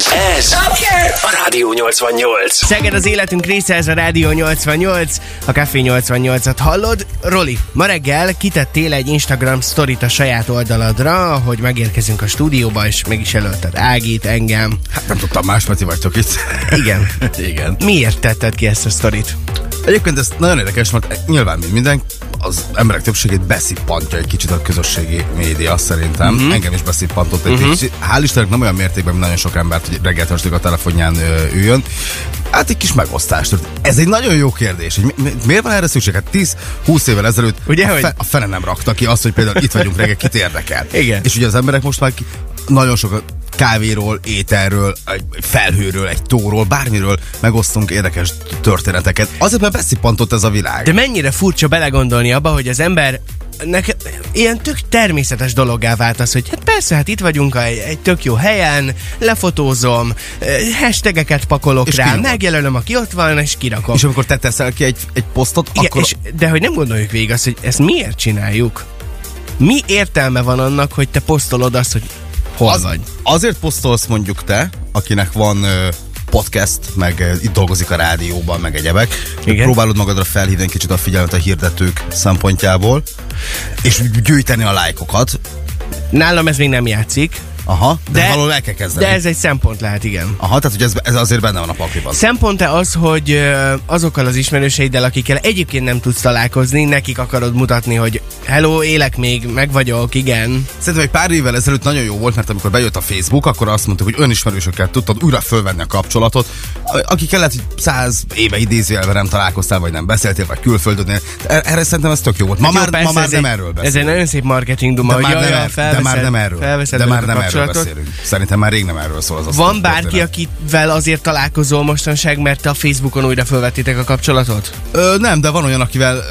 Ez, ez a Rádió 88. Szeged az életünk része, ez a Rádió 88, a Café 88-at hallod. Roli, ma reggel kitettél egy Instagram sztorit a saját oldaladra, hogy megérkezünk a stúdióba, és meg is jelölted Ágit, engem. Hát nem tudtam más, mert vagytok itt. Igen. Igen. Miért tetted ki ezt a sztorit? Egyébként ez nagyon érdekes, mert nyilván mint minden, az emberek többségét beszippantja egy kicsit a közösségi média szerintem. Uh-huh. Engem is beszippantott egy uh-huh. kicsit. Hál' Istennek nem olyan mértékben, mint nagyon sok embert, hogy reggel a telefonján üljön. Hát egy kis megosztást. Ez egy nagyon jó kérdés. Hogy mi, mi, miért van erre szükség? Hát 10-20 évvel ezelőtt Ugye, a, fe, a fene nem rakta ki azt, hogy például itt vagyunk reggel, kit érdekel. Igen. És ugye az emberek most már ki, nagyon sok kávéról, ételről, egy felhőről, egy tóról, bármiről megosztunk érdekes történeteket. Azért, mert beszippantott ez a világ. De mennyire furcsa belegondolni abba, hogy az ember Nekem ilyen tök természetes dologgá vált az, hogy hát persze, hát itt vagyunk egy, egy tök jó helyen, lefotózom, eh, hashtageket pakolok És rá, kinyomod. megjelölöm, aki ott van, és kirakom. És amikor te teszel ki egy, egy posztot, Igen, akkor... és, de hogy nem gondoljuk végig azt, hogy ezt miért csináljuk? Mi értelme van annak, hogy te posztolod azt, hogy hol az, vagy? Azért posztolsz mondjuk te, akinek van podcast, meg itt dolgozik a rádióban, meg egyebek. Igen. Próbálod magadra felhívni egy kicsit a figyelmet a hirdetők szempontjából, és gyűjteni a lájkokat. Nálam ez még nem játszik, Aha, de, De- valahol el kell kezdeni. de ez egy szempont lehet, igen. Aha, tehát hogy ez, ez azért benne van a pakliban. Szempont-e az, hogy azokkal az ismerőseiddel, akikkel egyébként nem tudsz találkozni, nekik akarod mutatni, hogy hello, élek még, meg vagyok, igen. Szerintem egy pár évvel ezelőtt nagyon jó volt, mert amikor bejött a Facebook, akkor azt mondtuk, hogy önismerősökkel tudtad újra fölvenni a kapcsolatot, akikkel lehet, hogy száz éve idézőjelben nem találkoztál, vagy nem beszéltél, vagy külföldön. Erre szerintem ez tök jó volt. Ma, Hát jó, már, persze, ma már ez nem egy- erről Ez beszélünk. egy nagyon szép marketing duma, De hogy már, jaj, nem, jaj, er- de már nem erről. felveszed De már nem erről kapcsolatot. beszélünk. Szerintem már rég nem erről szól az Van bárki, történet. akivel azért találkozol mostanság, mert a Facebookon újra felvettétek a kapcsolatot? Ö, nem, de van olyan, akivel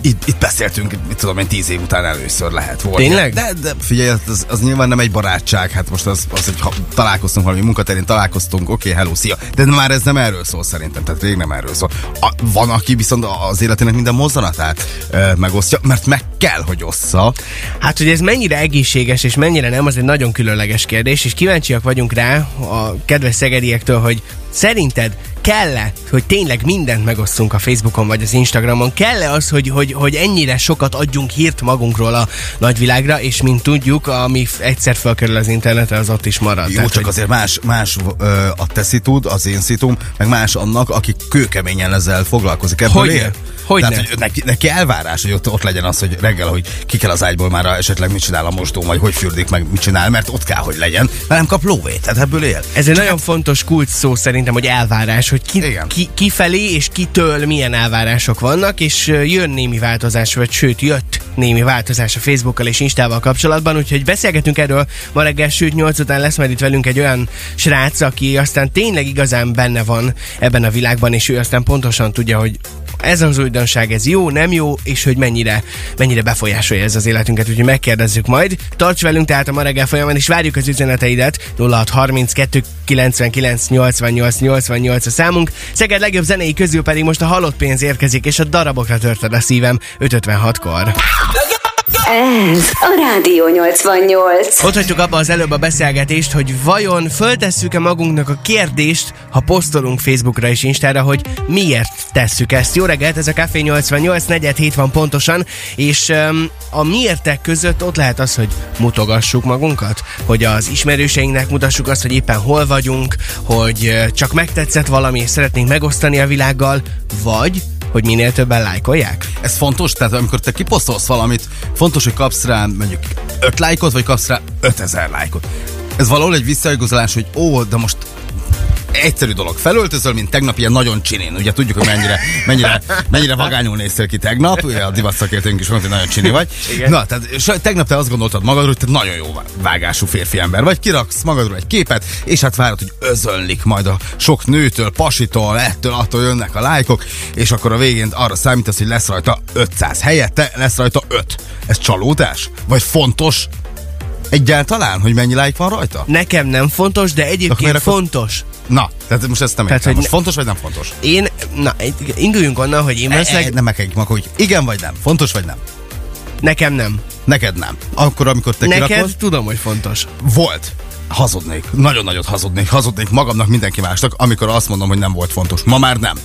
itt, itt beszéltünk, mit tudom én, tíz év után először lehet volt. Tényleg? De, de figyelj, az, az nyilván nem egy barátság, hát most az, az hogy ha találkoztunk valami munkaterén, találkoztunk, oké, okay, hello, szia. De már ez nem erről szól szerintem, tehát rég nem erről szól. A, van, aki viszont az életének minden mozzanatát ö, megosztja, mert meg kell, hogy ossza. Hát, hogy ez mennyire egészséges és mennyire nem, az egy nagyon különleges kérdés, és kíváncsiak vagyunk rá a kedves szegediektől, hogy szerinted kell-e, hogy tényleg mindent megosztunk a Facebookon vagy az Instagramon? Kell-e az, hogy, hogy, hogy ennyire sokat adjunk hírt magunkról a nagyvilágra, és mint tudjuk, ami egyszer felkerül az internetre, az ott is marad. Jó, Tehát, csak hogy azért más, más ö, a te szitud, az én szitum, meg más annak, aki kőkeményen ezzel foglalkozik. Ebből Hogyne? él. Hogyne? Tehát, hogy neki, neki elvárás, hogy ott, ott legyen az, hogy reggel, hogy ki kell az ágyból már esetleg mit csinál a mosdó, vagy hogy fürdik meg, mit csinál, mert ott kell, hogy legyen, mert nem kap lóvét, tehát ebből él. Ez egy nagyon fontos kulcs szó szerintem, hogy elvárás, hogy ki, Igen. ki, kifelé és kitől milyen elvárások vannak, és jön némi változás, vagy sőt jött némi változás a Facebookkal és Instával kapcsolatban, úgyhogy beszélgetünk erről ma reggel, sőt 8 után lesz majd itt velünk egy olyan srác, aki aztán tényleg igazán benne van ebben a világban, és ő aztán pontosan tudja, hogy ez az újdonság, ez jó, nem jó, és hogy mennyire, mennyire befolyásolja ez az életünket, úgyhogy megkérdezzük majd. Tarts velünk tehát a ma reggel folyamán, és várjuk az üzeneteidet 0632 99 88 88 a számunk. Szeged legjobb zenei közül pedig most a halott pénz érkezik, és a darabokra törted a szívem 556-kor. Ez a Rádió 88. Ott hagytuk abba az előbb a beszélgetést, hogy vajon föltesszük-e magunknak a kérdést, ha posztolunk Facebookra és Instára, hogy miért tesszük ezt. Jó reggelt, ez a Café 88, negyed hét van pontosan, és um, a miértek között ott lehet az, hogy mutogassuk magunkat, hogy az ismerőseinknek mutassuk azt, hogy éppen hol vagyunk, hogy csak megtetszett valami, és szeretnénk megosztani a világgal, vagy hogy minél többen lájkolják. Ez fontos, tehát amikor te kiposztolsz valamit, fontos, hogy kapsz rá mondjuk 5 lájkot, vagy kapsz rá 5000 lájkot. Ez valahol egy visszaigazolás, hogy ó, de most egyszerű dolog. Felöltözöl, mint tegnap, ilyen nagyon csinén. Ugye tudjuk, hogy mennyire, mennyire, mennyire vagányul néztél ki tegnap. Ugye a divat szakértőnk is mondta, hogy nagyon csini vagy. Igen. Na, tehát tegnap te azt gondoltad magadról, hogy te nagyon jó vágású férfi ember vagy. Kiraksz magadról egy képet, és hát várod, hogy özönlik majd a sok nőtől, pasitól, ettől, attól jönnek a lájkok, és akkor a végén arra számítasz, hogy lesz rajta 500 helyette, lesz rajta 5. Ez csalódás? Vagy fontos egyáltalán, hogy mennyi lájk van rajta? Nekem nem fontos, de egyébként akkor- fontos. Na, tehát most ezt nem Tehát, értem. hogy Most ne- fontos vagy nem fontos? Én, na, induljunk onnan, hogy én E, valószínűleg e, nem meg kell akkor, hogy igen vagy nem. Fontos vagy nem? nekem nem. Neked nem. Akkor, amikor te Neked kirakod, tudom, hogy fontos. volt. hazudnék. Nagyon nagyot hazudnék. Hazudnék magamnak, mindenki másnak, amikor azt mondom, hogy nem volt fontos. Ma már nem.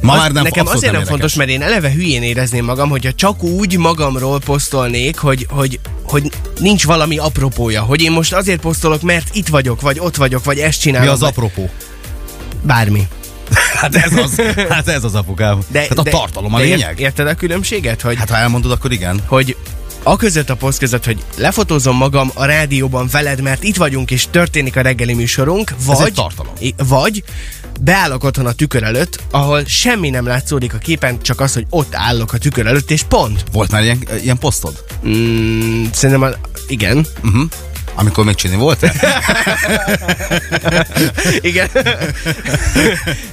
Ma Az- már nem Nekem azért nem, érdekes. fontos, mert én eleve hülyén érezném magam, hogyha csak úgy magamról posztolnék, hogy, hogy, hogy nincs valami apropója. Hogy én most azért posztolok, mert itt vagyok, vagy ott vagyok, vagy ezt csinálom. Mi az vagy- apropó? Bármi. Hát ez az, hát ez az apukám. De, hát a de, tartalom a de lényeg. Érted a különbséget? Hogy, Hát ha elmondod, akkor igen. hogy a között a poszt között, hogy lefotózom magam a rádióban veled, mert itt vagyunk és történik a reggeli műsorunk, vagy, tartalom. Vagy beállok otthon a tükör előtt, ahol semmi nem látszódik a képen, csak az, hogy ott állok a tükör előtt, és pont. Volt már ilyen, ilyen posztod? Mm, szerintem a, igen. Uh-huh. Amikor még csinálni volt Igen.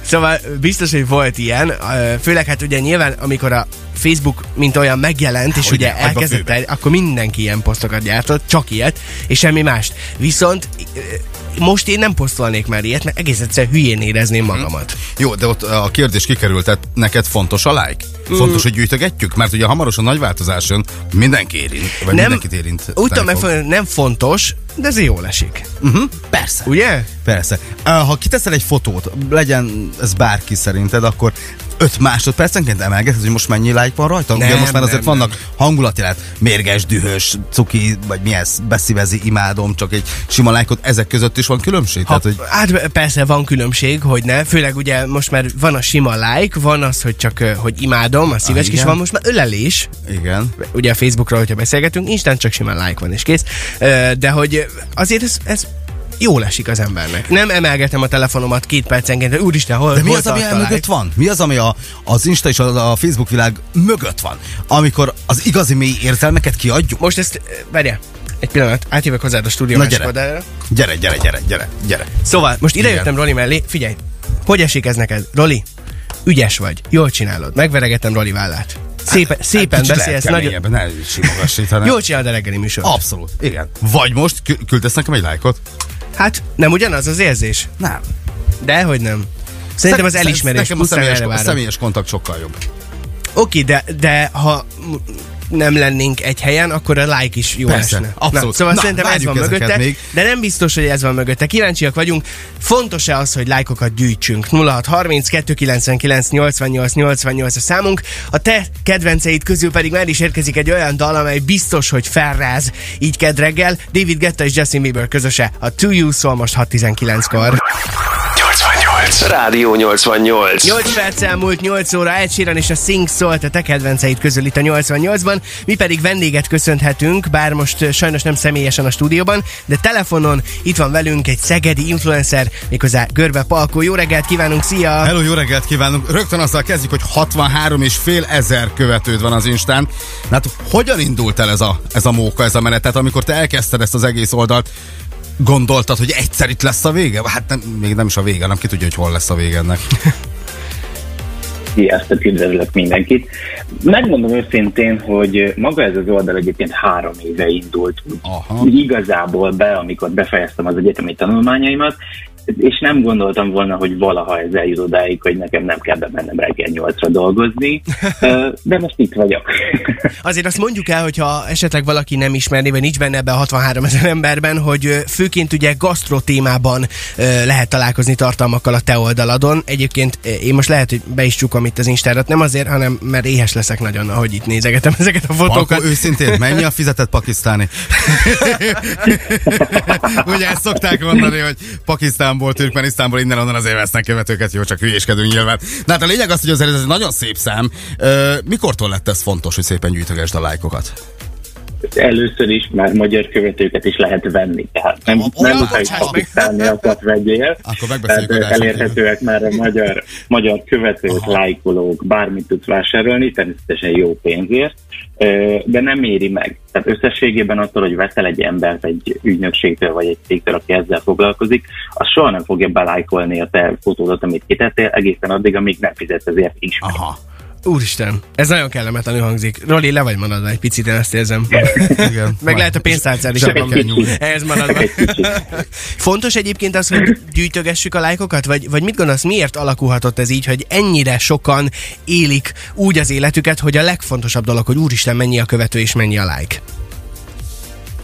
szóval biztos, hogy volt ilyen. Főleg hát ugye nyilván, amikor a Facebook mint olyan megjelent, és ugye a elkezdett, el, akkor mindenki ilyen posztokat gyártott, csak ilyet, és semmi mást. Viszont most én nem posztolnék már ilyet, mert egész egyszer hülyén érezném magamat. Jó, de ott a kérdés kikerült, tehát neked fontos a like? Mm. Fontos, hogy gyűjtögetjük? Mert ugye hamarosan nagy változás jön, mindenki érint, vagy Nem, mindenkit érint. úgy tudom nem fontos, de ez jól esik. Uh-huh. Persze. Ugye? Persze. Ha kiteszel egy fotót, legyen ez bárki szerinted, akkor 5 másodpercenként emelgeted, hogy most mennyi like van rajta? Ugye Nem, most már azért nem, vannak hangulatilag mérges, dühös, cuki, vagy mi ez, beszívezi, imádom, csak egy sima lájkot, ezek között is van különbség? Ha, Tehát, hogy Hát persze van különbség, hogy ne, főleg ugye most már van a sima like, van az, hogy csak hogy imádom, a szíves Ah, van, most már ölelés, igen. ugye a Facebookról, hogyha beszélgetünk, instant csak simán like van és kész, de hogy azért ez, ez jól esik az embernek. Nem emelgetem a telefonomat két percenként, hogy úristen, hol, De mi hol az, ami mögött van? Mi az, ami a, az Insta és a, a Facebook világ mögött van? Amikor az igazi mély érzelmeket kiadjuk? Most ezt, várjál, egy pillanat, átjövök hozzád a stúdió Na, gyere. oldalára. Gyere, gyere, gyere, gyere, gyere. Szóval, most ide Igen. jöttem Roli mellé, figyelj, hogy esik ez neked? Roli, ügyes vagy, jól csinálod, megveregetem Roli vállát. Szépen, szépen Kicsit beszélsz, nagyon... ne simogass itt, hanem... Jól csinálod a reggeli műsort. Abszolút, igen. Vagy most kü- küldesz nekem egy lájkot? Hát nem ugyanaz az érzés? Nem. De hogy nem. Szerintem az elismerés Nekem a személyes, a személyes kontakt sokkal jobb. Oké, de, de ha nem lennénk egy helyen, akkor a like is jó Persze, esne. abszolút. Na, szóval Na, szerintem ez van mögötte, még. de nem biztos, hogy ez van mögötte. Kíváncsiak vagyunk. Fontos-e az, hogy lájkokat gyűjtsünk? 0630 299 88 88 a számunk. A te kedvenceid közül pedig már is érkezik egy olyan dal, amely biztos, hogy felráz így kedd reggel. David Guetta és Justin Bieber közöse. A To You szól most 6.19-kor. 88. Rádió 88. 8 perc elmúlt 8 óra, Sheeran és a Sing szólt a te kedvenceid közül itt a 88-ban. Mi pedig vendéget köszönhetünk, bár most ö, sajnos nem személyesen a stúdióban, de telefonon itt van velünk egy szegedi influencer, méghozzá Görbe Palkó. Jó reggelt kívánunk, szia! Hello, jó reggelt kívánunk! Rögtön azzal kezdjük, hogy 63 és fél ezer követőd van az Instán. Hát hogyan indult el ez a, ez a móka, ez a menet? Tehát amikor te elkezdted ezt az egész oldalt, gondoltad, hogy egyszer itt lesz a vége? Hát nem, még nem is a vége, hanem ki tudja, hogy hol lesz a vége ennek. Sziasztok, üdvözlök mindenkit. Megmondom őszintén, hogy maga ez az oldal egyébként három éve indult Aha. úgy igazából be, amikor befejeztem az egyetemi tanulmányaimat, és nem gondoltam volna, hogy valaha ez eljut odáig, hogy nekem nem kell bemennem reggel nyolcra dolgozni, de most itt vagyok. Azért azt mondjuk el, hogyha esetleg valaki nem ismerné, vagy nincs benne ebben a 63 ezer emberben, hogy főként ugye gasztro témában lehet találkozni tartalmakkal a te oldaladon. Egyébként én most lehet, hogy be is csukom itt az Instárat, nem azért, hanem mert éhes leszek nagyon, ahogy itt nézegetem ezeket a fotókat. Akkor őszintén, mennyi a fizetett pakisztáni? Ugye ezt szokták mondani, hogy Pakisztánból, Türkmenisztánból, innen onnan azért vesznek követőket, jó, csak hülyéskedünk nyilván. Na hát a lényeg az, hogy azért ez egy nagyon szép szám. Mikortól lett ez fontos, hogy szépen gyűjtögesd a lájkokat? Először is már magyar követőket is lehet venni, tehát nem, Ó, nem muszáj pakisztániakat vegyél. Akkor Tehát elérhetőek már a magyar, magyar követők, lájkolók, bármit tudsz vásárolni, természetesen jó pénzért, de nem éri meg. Tehát összességében attól, hogy veszel egy embert egy ügynökségtől vagy egy cégtől, aki ezzel foglalkozik, az soha nem fogja belájkolni a te fotódat, amit kitettél, egészen addig, amíg nem fizetsz ezért is. Aha. Úristen, ez nagyon kellemetlenül hangzik. Roli, le vagy maradva egy picit, én ezt érzem. Igen. Meg lehet a pénztárcád is ehhez maradva. Fontos egyébként az, hogy gyűjtögessük a lájkokat, vagy, vagy mit gondolsz, miért alakulhatott ez így, hogy ennyire sokan élik úgy az életüket, hogy a legfontosabb dolog, hogy úristen, mennyi a követő és mennyi a like?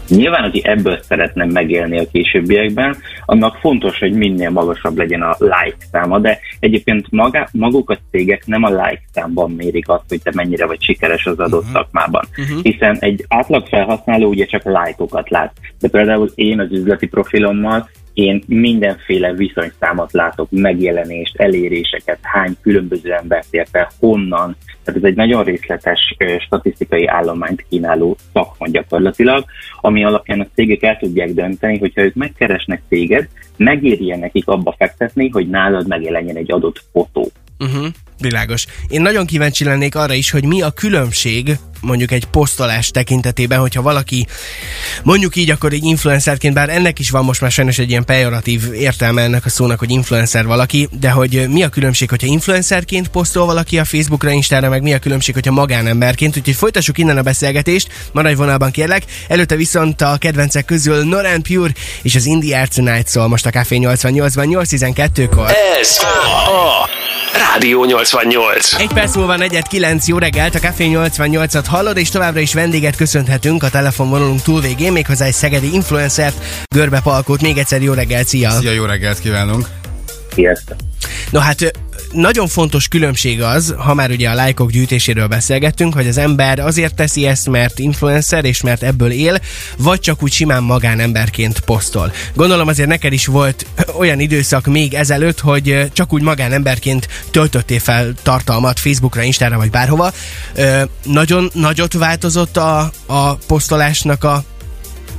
Nyilván, aki ebből szeretne megélni a későbbiekben, annak fontos, hogy minél magasabb legyen a like száma, de egyébként maga, maguk a cégek nem a like számban mérik azt, hogy te mennyire vagy sikeres az adott uh-huh. szakmában. Uh-huh. Hiszen egy átlag felhasználó ugye csak lájkokat lát. De például én az üzleti profilommal én mindenféle viszonyszámot látok, megjelenést, eléréseket, hány különböző embert érte, honnan. Tehát ez egy nagyon részletes statisztikai állományt kínáló szakma gyakorlatilag, ami alapján a cégek el tudják dönteni, hogyha ők megkeresnek téged, megérje nekik abba fektetni, hogy nálad megjelenjen egy adott fotó. Uh-huh. Világos. Én nagyon kíváncsi lennék arra is, hogy mi a különbség mondjuk egy posztolás tekintetében, hogyha valaki mondjuk így akkor egy influencerként, bár ennek is van most már sajnos egy ilyen pejoratív értelme ennek a szónak, hogy influencer valaki, de hogy mi a különbség, hogyha influencerként posztol valaki a Facebookra, Instára, meg mi a különbség, hogyha magánemberként, úgyhogy folytassuk innen a beszélgetést, maradj vonalban kérlek. Előtte viszont a kedvencek közül Noran Pure és az Indie Arts Night szól most a Café 88-ban 8-12-kor. Ez a Rádió 88. Egy perc múlva 4-9 jó reggelt, a Café 88-at hallod, és továbbra is vendéget köszönhetünk a telefonvonalunk túlvégén, méghozzá egy szegedi influencert, Görbe Palkót. Még egyszer jó reggelt, szia! Szia, jó reggelt kívánunk! Sziasztok! No hát nagyon fontos különbség az, ha már ugye a lájkok gyűjtéséről beszélgettünk, hogy az ember azért teszi ezt, mert influencer és mert ebből él, vagy csak úgy simán magánemberként posztol. Gondolom azért neked is volt olyan időszak még ezelőtt, hogy csak úgy magánemberként töltöttél fel tartalmat Facebookra, Instára vagy bárhova. Nagyon nagyot változott a, a posztolásnak a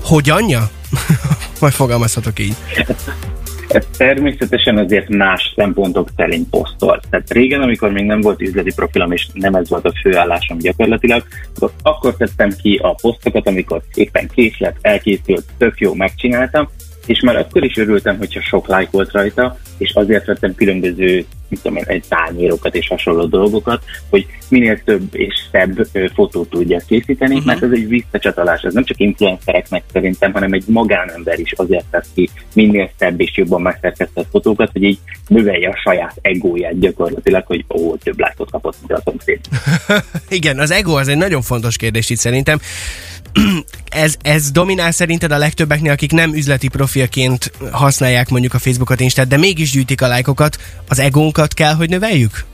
hogyanja? Majd fogalmazhatok így. Ez természetesen azért más szempontok szerint posztol. Tehát régen, amikor még nem volt üzleti profilom, és nem ez volt a főállásom gyakorlatilag, akkor, akkor tettem ki a posztokat, amikor éppen kész lett, elkészült, tök jó, megcsináltam, és már akkor is örültem, hogyha sok like volt rajta, és azért vettem különböző mit tudom én, egy tányérokat és hasonló dolgokat, hogy minél több és szebb fotót tudják készíteni, uh-huh. mert ez egy visszacsatolás, ez nem csak influencereknek szerintem, hanem egy magánember is azért tesz ki minél szebb és jobban megszerkesztett fotókat, hogy így növelje a saját egóját gyakorlatilag, hogy ó, több lájkot kapott, mint a szomszéd. Igen, az ego az egy nagyon fontos kérdés itt szerintem. ez, ez dominál szerinted a legtöbbeknél, akik nem üzleti profilként használják mondjuk a Facebookot, Instát, de mégis gyűjtik a lájkokat, az egónkat kell, hogy növeljük?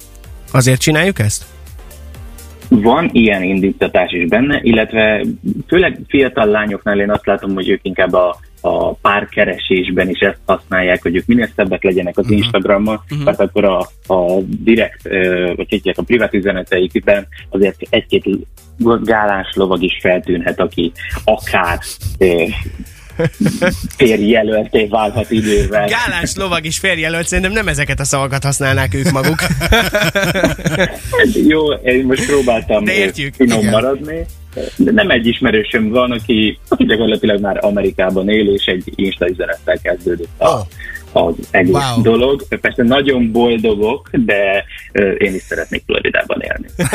Azért csináljuk ezt? Van ilyen indítatás is benne, illetve főleg fiatal lányoknál én azt látom, hogy ők inkább a, a párkeresésben is ezt használják, hogy ők minél szebbek legyenek az uh-huh. Instagrammal, uh-huh. mert akkor a, a direkt, vagy hogy a privát üzeneteikben azért egy-két gálás lovag is feltűnhet, aki akár férjelölté válhat idővel. Gálás lovag is férjelölt, szerintem nem ezeket a szavakat használnák ők maguk. Jó, én most próbáltam De értjük. finom Igen. maradni. De nem egy ismerősöm van, aki, aki gyakorlatilag már Amerikában él, és egy Insta üzenettel kezdődött a, oh az egész wow. dolog. Persze nagyon boldogok, de én is szeretnék Floridában élni.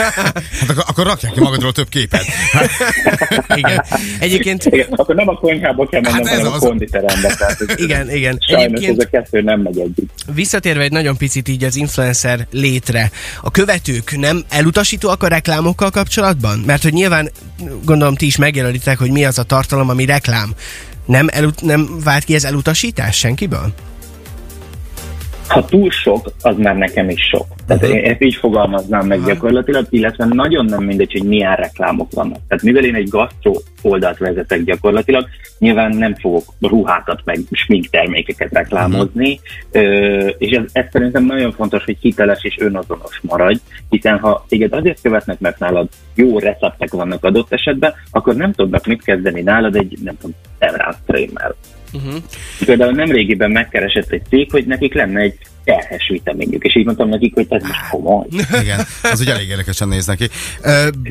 hát akkor, akkor rakják ki magadról több képet. igen. Egyébként... Igen, akkor nem a konyhába kell mennem, hát hanem az... a konditerembe. Tehát igen, igen. Sajnos Egyébként... ez a kettő nem megy együtt. Visszatérve egy nagyon picit így az influencer létre, a követők nem elutasítóak a reklámokkal kapcsolatban? Mert hogy nyilván gondolom ti is megjelölitek, hogy mi az a tartalom, ami reklám. Nem, elut- nem vált ki ez elutasítás senkiből? Ha túl sok, az már nekem is sok. Tehát uh-huh. ezt így fogalmaznám meg uh-huh. gyakorlatilag, illetve nagyon nem mindegy, hogy milyen reklámok vannak. Tehát mivel én egy gasztró oldalt vezetek gyakorlatilag, nyilván nem fogok ruhákat meg sminktermékeket reklámozni, uh-huh. és ez, ez szerintem nagyon fontos, hogy hiteles és önazonos maradj, hiszen ha téged azért követnek, mert nálad jó receptek vannak adott esetben, akkor nem tudnak mit kezdeni nálad egy, nem tudom, krémmel. Uh-huh. Például nem régiben megkeresett egy cég, hogy nekik lenne egy terhes vitaminjuk, és így mondtam nekik, hogy ez most komoly. Igen, az ugye elég érdekesen néz neki.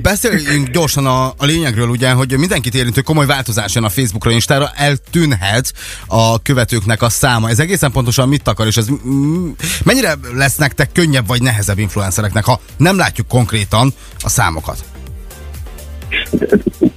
Beszéljünk gyorsan a, a lényegről, ugye, hogy mindenkit érintő komoly változás jön a Facebookra, Instára, eltűnhet a követőknek a száma. Ez egészen pontosan mit akar, és ez mennyire lesz nektek könnyebb vagy nehezebb influencereknek, ha nem látjuk konkrétan a számokat?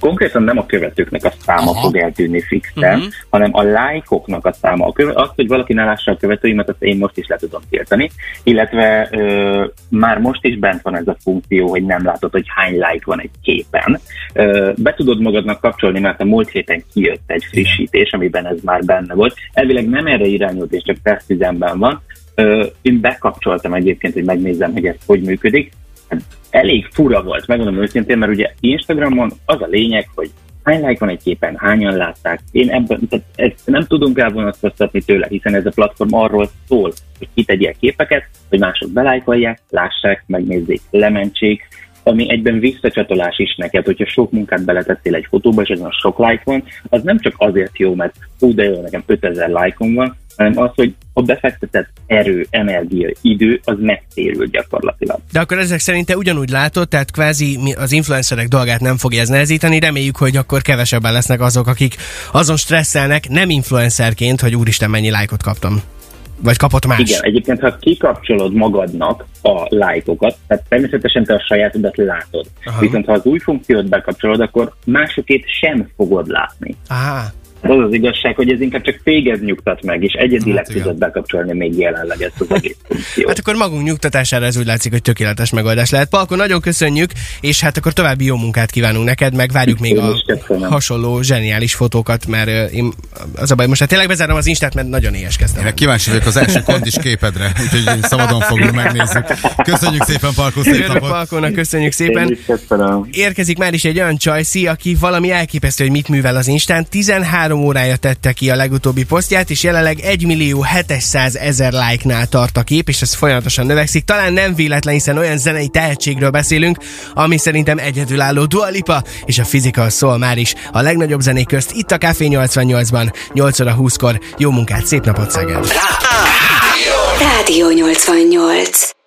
Konkrétan nem a követőknek a száma Aha. fog eltűnni fixen, Mhm. hanem a lájkoknak a száma. A köve- az, hogy valaki ne lássa a követőimet, azt én most is le tudom tiltani, illetve ö, már most is bent van ez a funkció, hogy nem látod, hogy hány like van egy képen. Ö, be tudod magadnak kapcsolni, mert a múlt héten kijött egy frissítés, amiben ez már benne volt. Elvileg nem erre irányult, és csak tesztüzemben van. Ö, én bekapcsoltam egyébként, hogy megnézzem, hogy ez hogy működik. Hát elég fura volt, megmondom őszintén, mert ugye Instagramon az a lényeg, hogy hány like van egy képen, hányan látták. Én ebben, tehát ezt nem tudunk elvonatkoztatni tőle, hiszen ez a platform arról szól, hogy kitegyél képeket, hogy mások belájkolják, lássák, megnézzék, lementsék, ami egyben visszacsatolás is neked, hogyha sok munkát beletettél egy fotóba, és ezen a sok like van, az nem csak azért jó, mert hú, de jó, nekem 5000 lájkom van, hanem az, hogy a befektetett erő, energia, idő, az megtérül gyakorlatilag. De akkor ezek szerint te ugyanúgy látod, tehát kvázi az influencerek dolgát nem fogja ez nehezíteni, reméljük, hogy akkor kevesebben lesznek azok, akik azon stresszelnek, nem influencerként, hogy úristen mennyi lájkot kaptam. Vagy kapott más. Igen, egyébként ha kikapcsolod magadnak a lájkokat, tehát természetesen te a sajátodat látod. Aha. Aha. Viszont ha az új funkciót bekapcsolod, akkor másokét sem fogod látni. Á, Az az igazság, hogy ez inkább csak téged nyugtat meg, és egyedileg Hát tudod bekapcsolni még jelenleg ezt az egész funkciót. hát akkor magunk nyugtatására ez úgy látszik, hogy tökéletes megoldás lehet. Palko, nagyon köszönjük, és hát akkor további jó munkát kívánunk neked, meg várjuk még Én a hasonló zseniális fotókat, mert én, az a baj, most hát tényleg bezárom az Instát, mert nagyon éheskeztem. Én kíváncsi vagyok az első kondis képedre, úgyhogy szabadon fogunk megnézni. Köszönjük szépen, Parkó, szép Örülök napot! Palkónak, köszönjük szépen. Érkezik már is egy olyan csajszi, aki valami elképesztő, hogy mit művel az Instán. 13 órája tette ki a legutóbbi posztját, és jelenleg 1 millió 700 ezer like-nál tart a kép, és ez folyamatosan növekszik. Talán nem véletlen, hiszen olyan zenei tehetségről beszélünk, ami szerintem egyedülálló Dua Lipa, és a Physical Soul már is a legnagyobb zenék közt itt a Café 88-ban, 8 óra 20-kor. Jó munkát, szép napot Szeged! Rádió 88.